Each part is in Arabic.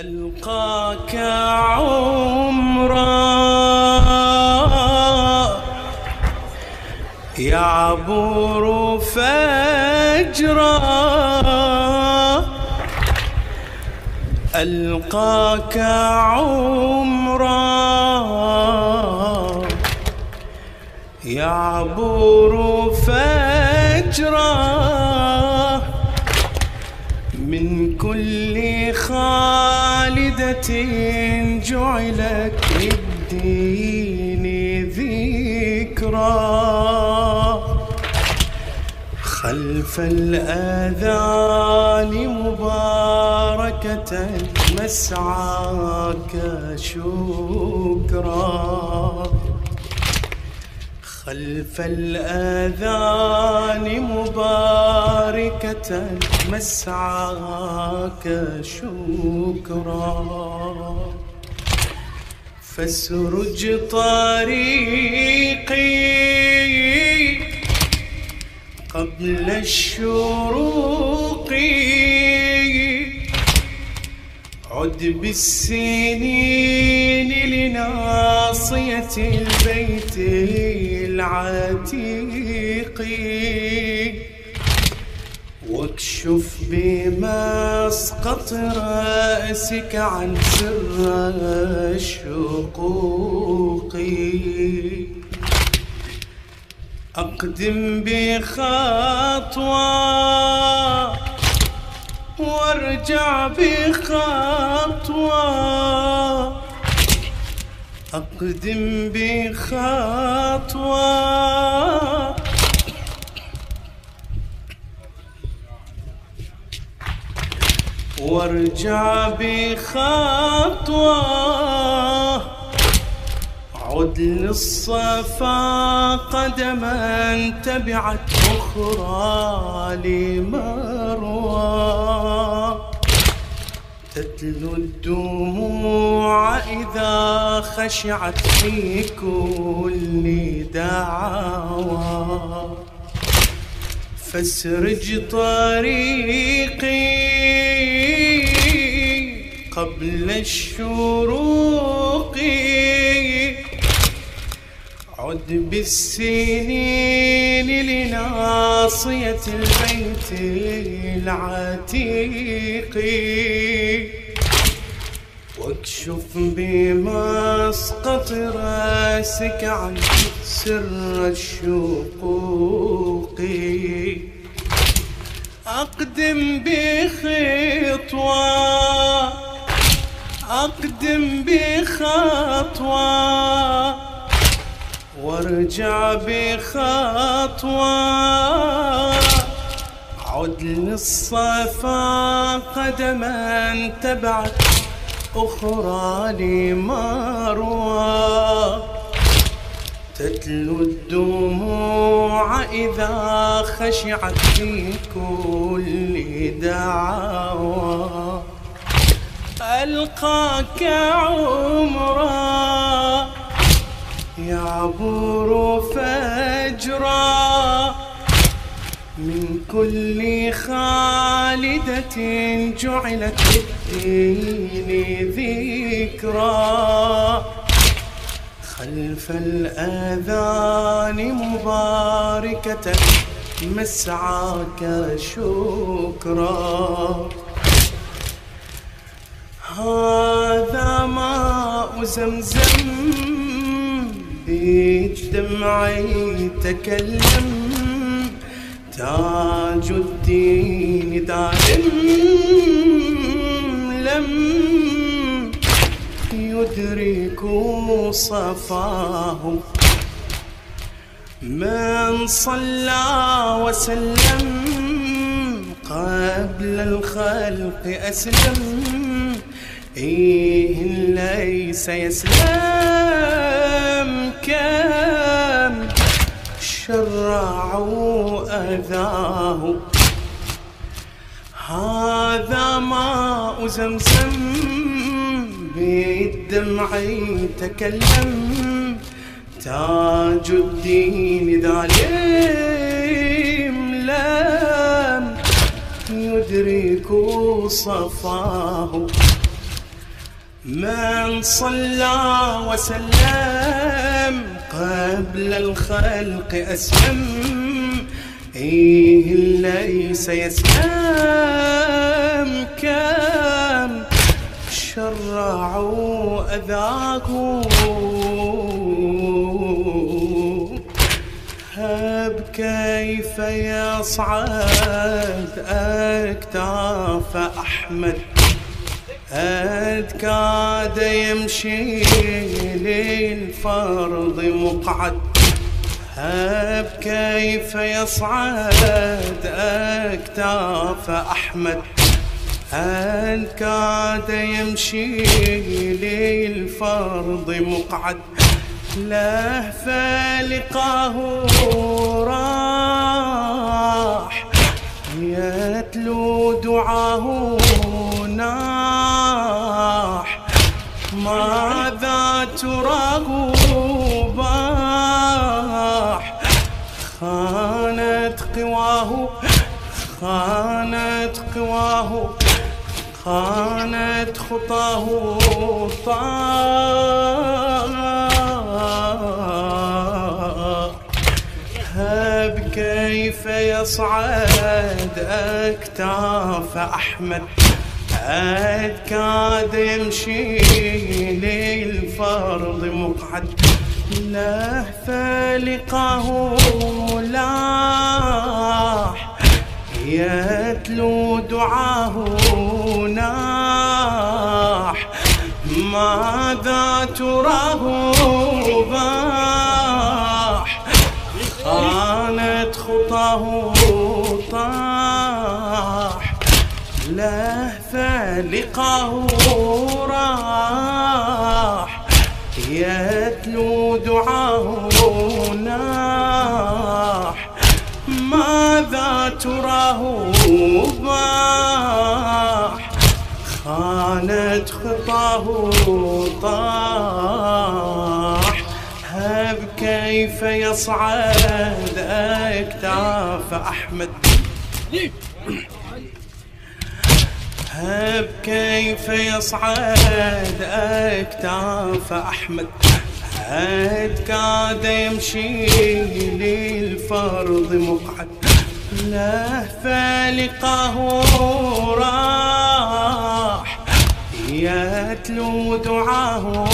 ألقاك عمرا. يعبر فجرا. ألقاك عمرا. يعبر فجرا. من كل جعلت للدين ذكرى خلف الآذان مباركة مسعاك شكرا. خلف الآذان مباركة مسعاك شكرا. فاسرج طريقي قبل الشروق. عد بالسنين لناصية البيت العتيق. واكشف بمسقط رأسك عن سر الشقوق أقدم بخطوة وارجع بخطوة. أقدم بخطوة. وارجع بخطوة. عد للصفا قدما تبعت أخرى لمروى. تتلو الدموع إذا خشعت في كل دعوى. فاسرج طريقي قبل الشروق. عد بالسنين لناصية البيت العتيق. واكشف بمسقط رأسك عن سر الشقوق. أقدم بخطوة أقدم بخطوة. وارجع بخطوة. عد للصفا قدما تبعت أخرى لمروى تتلو الدموع إذا خشعت في كل دعوى ألقاك عمرا. يعبر فجرا من كل خالدة جعلت للدين ذكرى خلف الآذان مباركة مسعاك شكرا. هذا ماء زمزم دمعي تكلم تاج الدين دائم لم يدرك صفاه من صلى وسلم قبل الخلق أسلم إيه ليس يسلم. كم شرعوا أذاه. هذا ماء زمزم بالدمع تكلم تاج الدين ظالم لم يدرك صفاه. من صلى وسلم قبل الخلق أسلم إيه ليس يسلم. كم شرعوا أذاقوا. هب كيف يصعد أكتاف أحمد. أد كاد يمشي للفرض مقعد. هب كيف يصعد أكتاف أحمد. أن كاد يمشي للفرض مقعد. له فلقاه راح يتلو دعاه ناح. ماذا تراه باح؟ خانت قواه خانت قواه خانت خطاه طار هب كيف يصعد أكتاف أحمد؟ أد كاد يمشي للفرض مقعد. له فلقاه لاح يتلو دعاه ناح. ماذا تراه باح؟ خانت خطاه طاح. له فلقاه راح يتلو دعاه ناح. ماذا تراه باح؟ خانت خطاه طاح. هب كيف يصعد أكتاف أحمد؟ هب كيف يصعد أكتاف أحمد هد كاد يمشي للفرض مقعد. له فلقاه راح يتلو دعاه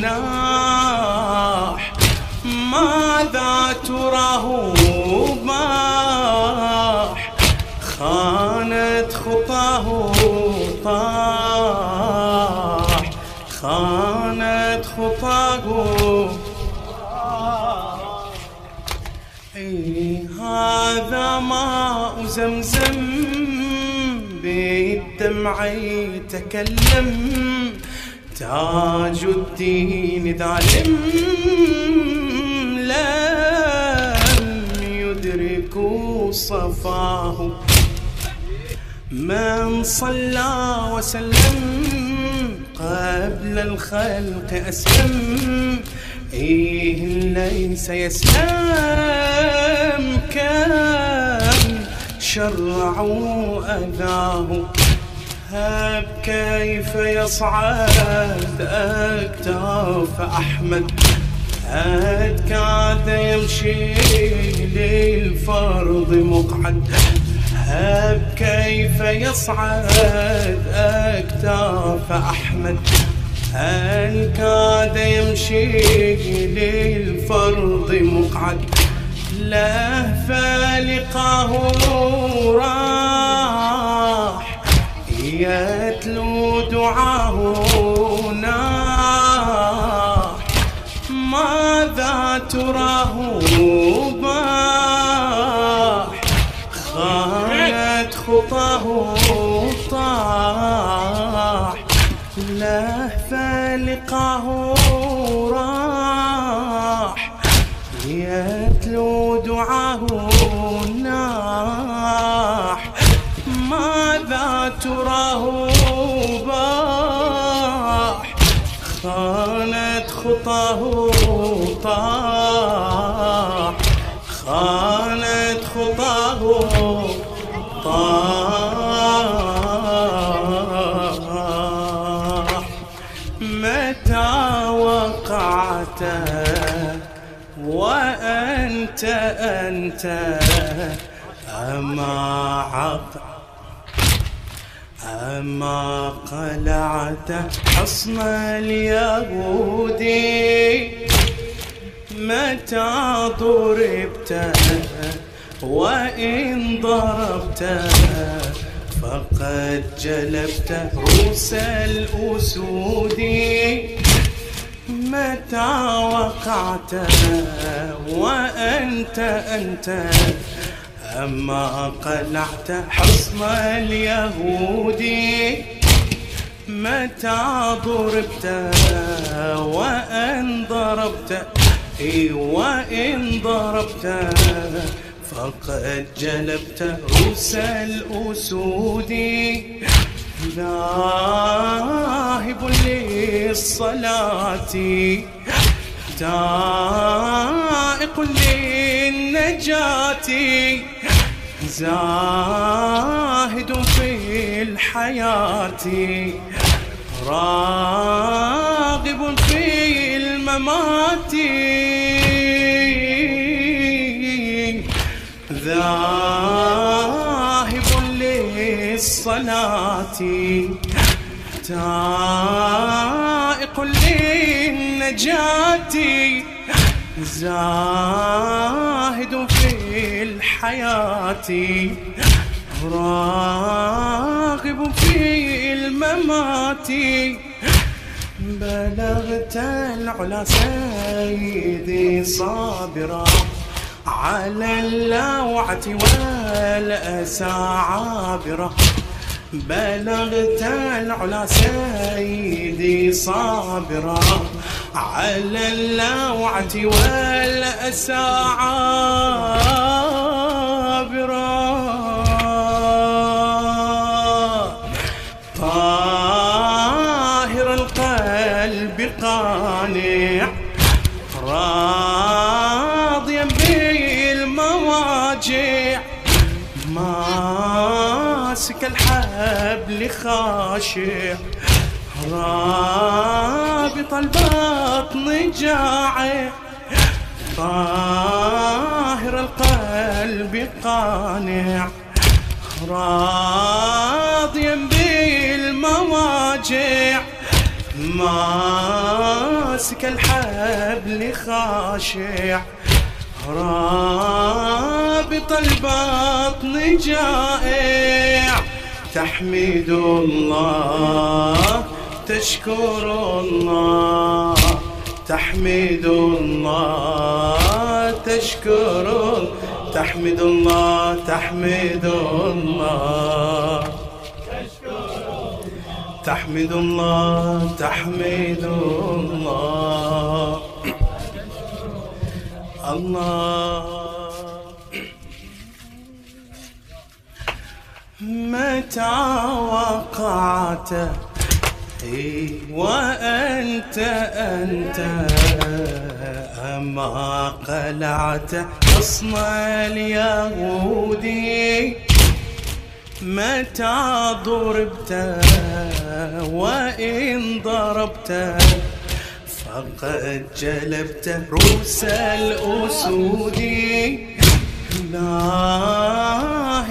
ناح ماذا تراه هذا ماء زمزم بالدمع يتكلم تاج الدين ظالم لم يدركوا صفاه. من صلى وسلم قبل الخلق أسلم إيه ليس يسلم. كم شرعوا أذاه. هب كيف يصعد أكتاف أحمد. هد كاد يمشي للفرض مقعد. هب كيف يصعد أكتاف أحمد. هل كاد يمشي للفرض مقعد. له فلقاه راح. يتلو دعاه ناح. ماذا تراه باح؟ خانت خطاه طاح. له فلقاه دعاه ناح. ماذا تراه باح؟ خانت خطاه وأنت أنت. أما عق أما قلعت حصن اليهودي متى ضربت وإن ضربت فقد جلبت روس الأسود. متى وقعت وأنت أنت؟ أما قلعت حصن اليهودي متى ضربت وأن ضربت؟ إي وإن ضربت فقد جلبت روس الأسود. ذاهب للصلاة. تائق للنجاة. زاهد في الحياة. راغب في الممات. ذاهب للصلاة تائق للنجاة. زاهد في الحياة. راغب في الممات. بلغت العلا سيدي صابرا على اللوعة والأسى عابرة بلغت العلا سيدي صابرا على اللوعة والأسى الحبل خاشع رابط البطن جاعع طاهر القلب قانع. راضيا بالمواجع. ماسك الحبل خاشع رابط البطن جائع تحمد الله تشكر الله تحمد الله تشكر تحمد الله تحمد الله تحمد الله تحمد الله. الله. متى وقعت إي وأنت أنت أما قلعت حصن اليهودي متى ضربت وإن ضربت فقد جلبت روس الأسود.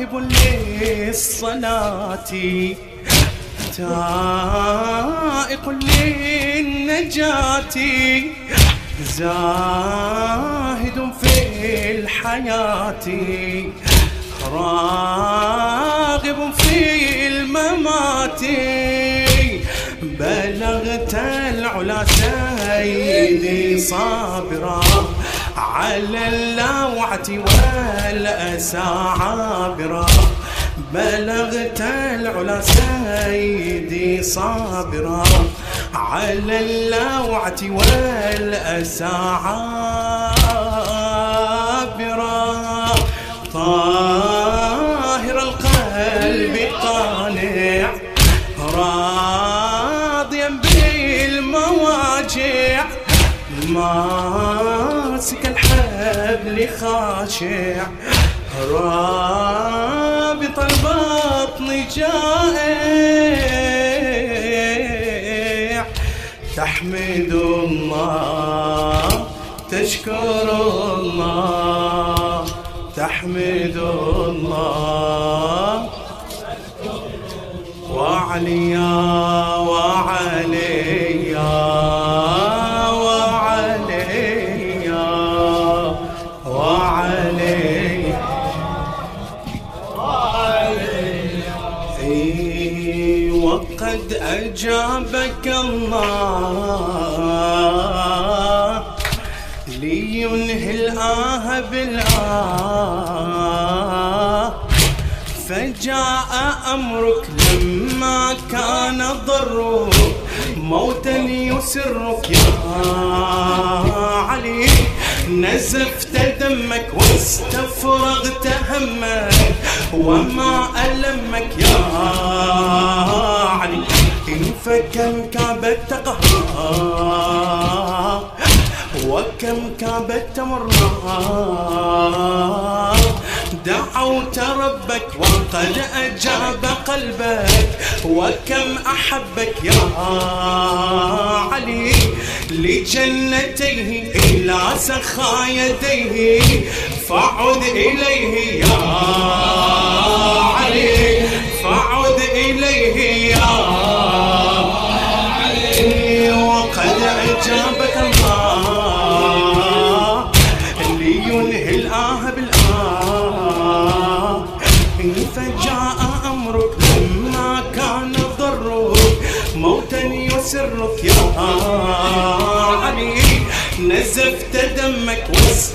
لاهب للصلاة. تائق للنجاة. زاهد في الحياة. راغب في الممات. بلغت العلا سيدي صابرا. على اللوعة والأسى عابرا بلغت العلا سيدي صابرا. على اللوعة والأسى عابرا طاهر خاشع. رابط البطن جائع. تحمد الله تشكر الله. تحمد الله. وعليا أمرك لما كان ضرك موتا يسرك يا علي. نزفت دمك واستفرغت همك وما ألمك يا علي. فكم كعبت قهرا وكم كابت مرة دعوت ربك وقد أجاب قلبك وكم أحبك يا علي لجنتيه إلى سخا يديه فعد إليه يا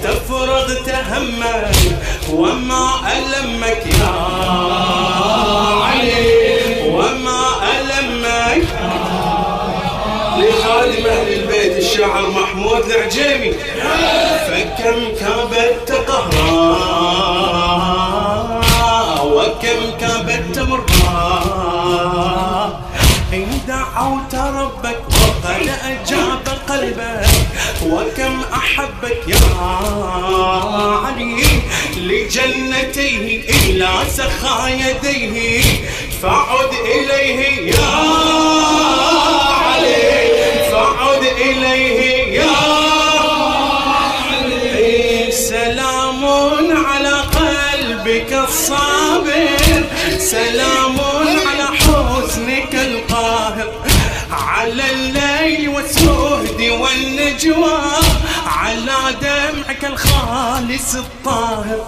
واستفرغت همك وما ألمك. يا علي وما ألمك. لخادم أهل البيت الشاعر محمود العجيمي. فكم كابت قهرا دعوت ربك وقد أجاب قلبك وكم أحبك يا علي لجنتيه إلى سخا يديه فعد إليه يا علي فعد إليه يا علي. سلام على قلبك الصابر سلام والنجوى على دمعك الخالص الطاهر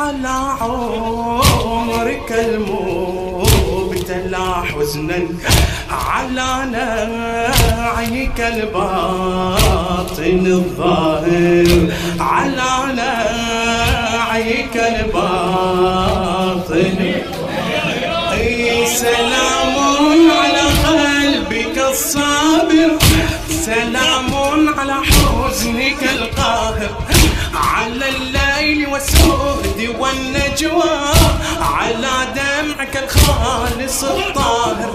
على عمرك المبتلى حزنا على نعيك الباطن الظاهر على نعيك الباطن. أي سلام على قلبك الصابر سلام على حزنك القاهر على الليل والسهد والنجوى على دمعك الخالص الطاهر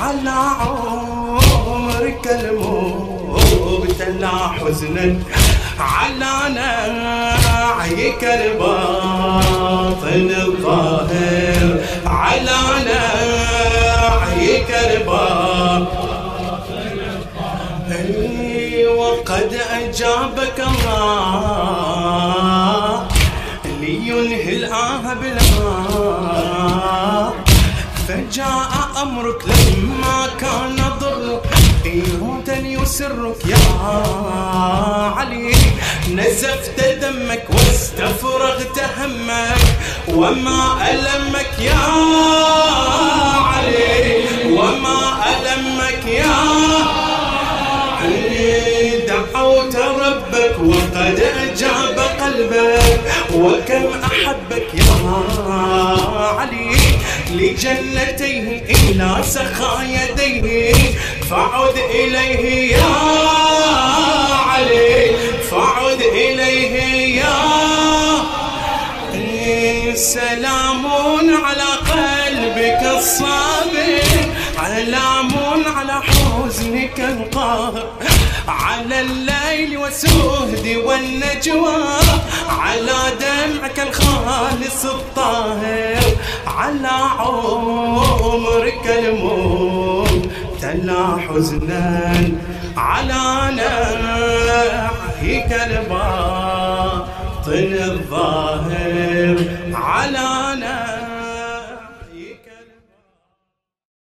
على عمرك المبتلى حزنا على نعيك الباطن الظاهر على نعيك الباطن وقد أجابك الله لينهي الآه بالآه فجاء أمرك لما كان ضرك موتا يسرك يا علي. نزفت دمك واستفرغت همك وما ألمك يا علي. وما ألمك يا دعوت ربك وقد أجاب قلبك وكم أحبك يا علي لجنتيه إلى سخا يديه فعد إليه يا علي فعد إليه يا سلام على قلبك الصابر علام على حزنك القاهر. على الليل والسهد والنجوى على دمعك الخالص الطاهر على عمرك المبتلى حزنا على نعيك الباطن باطن الظاهر على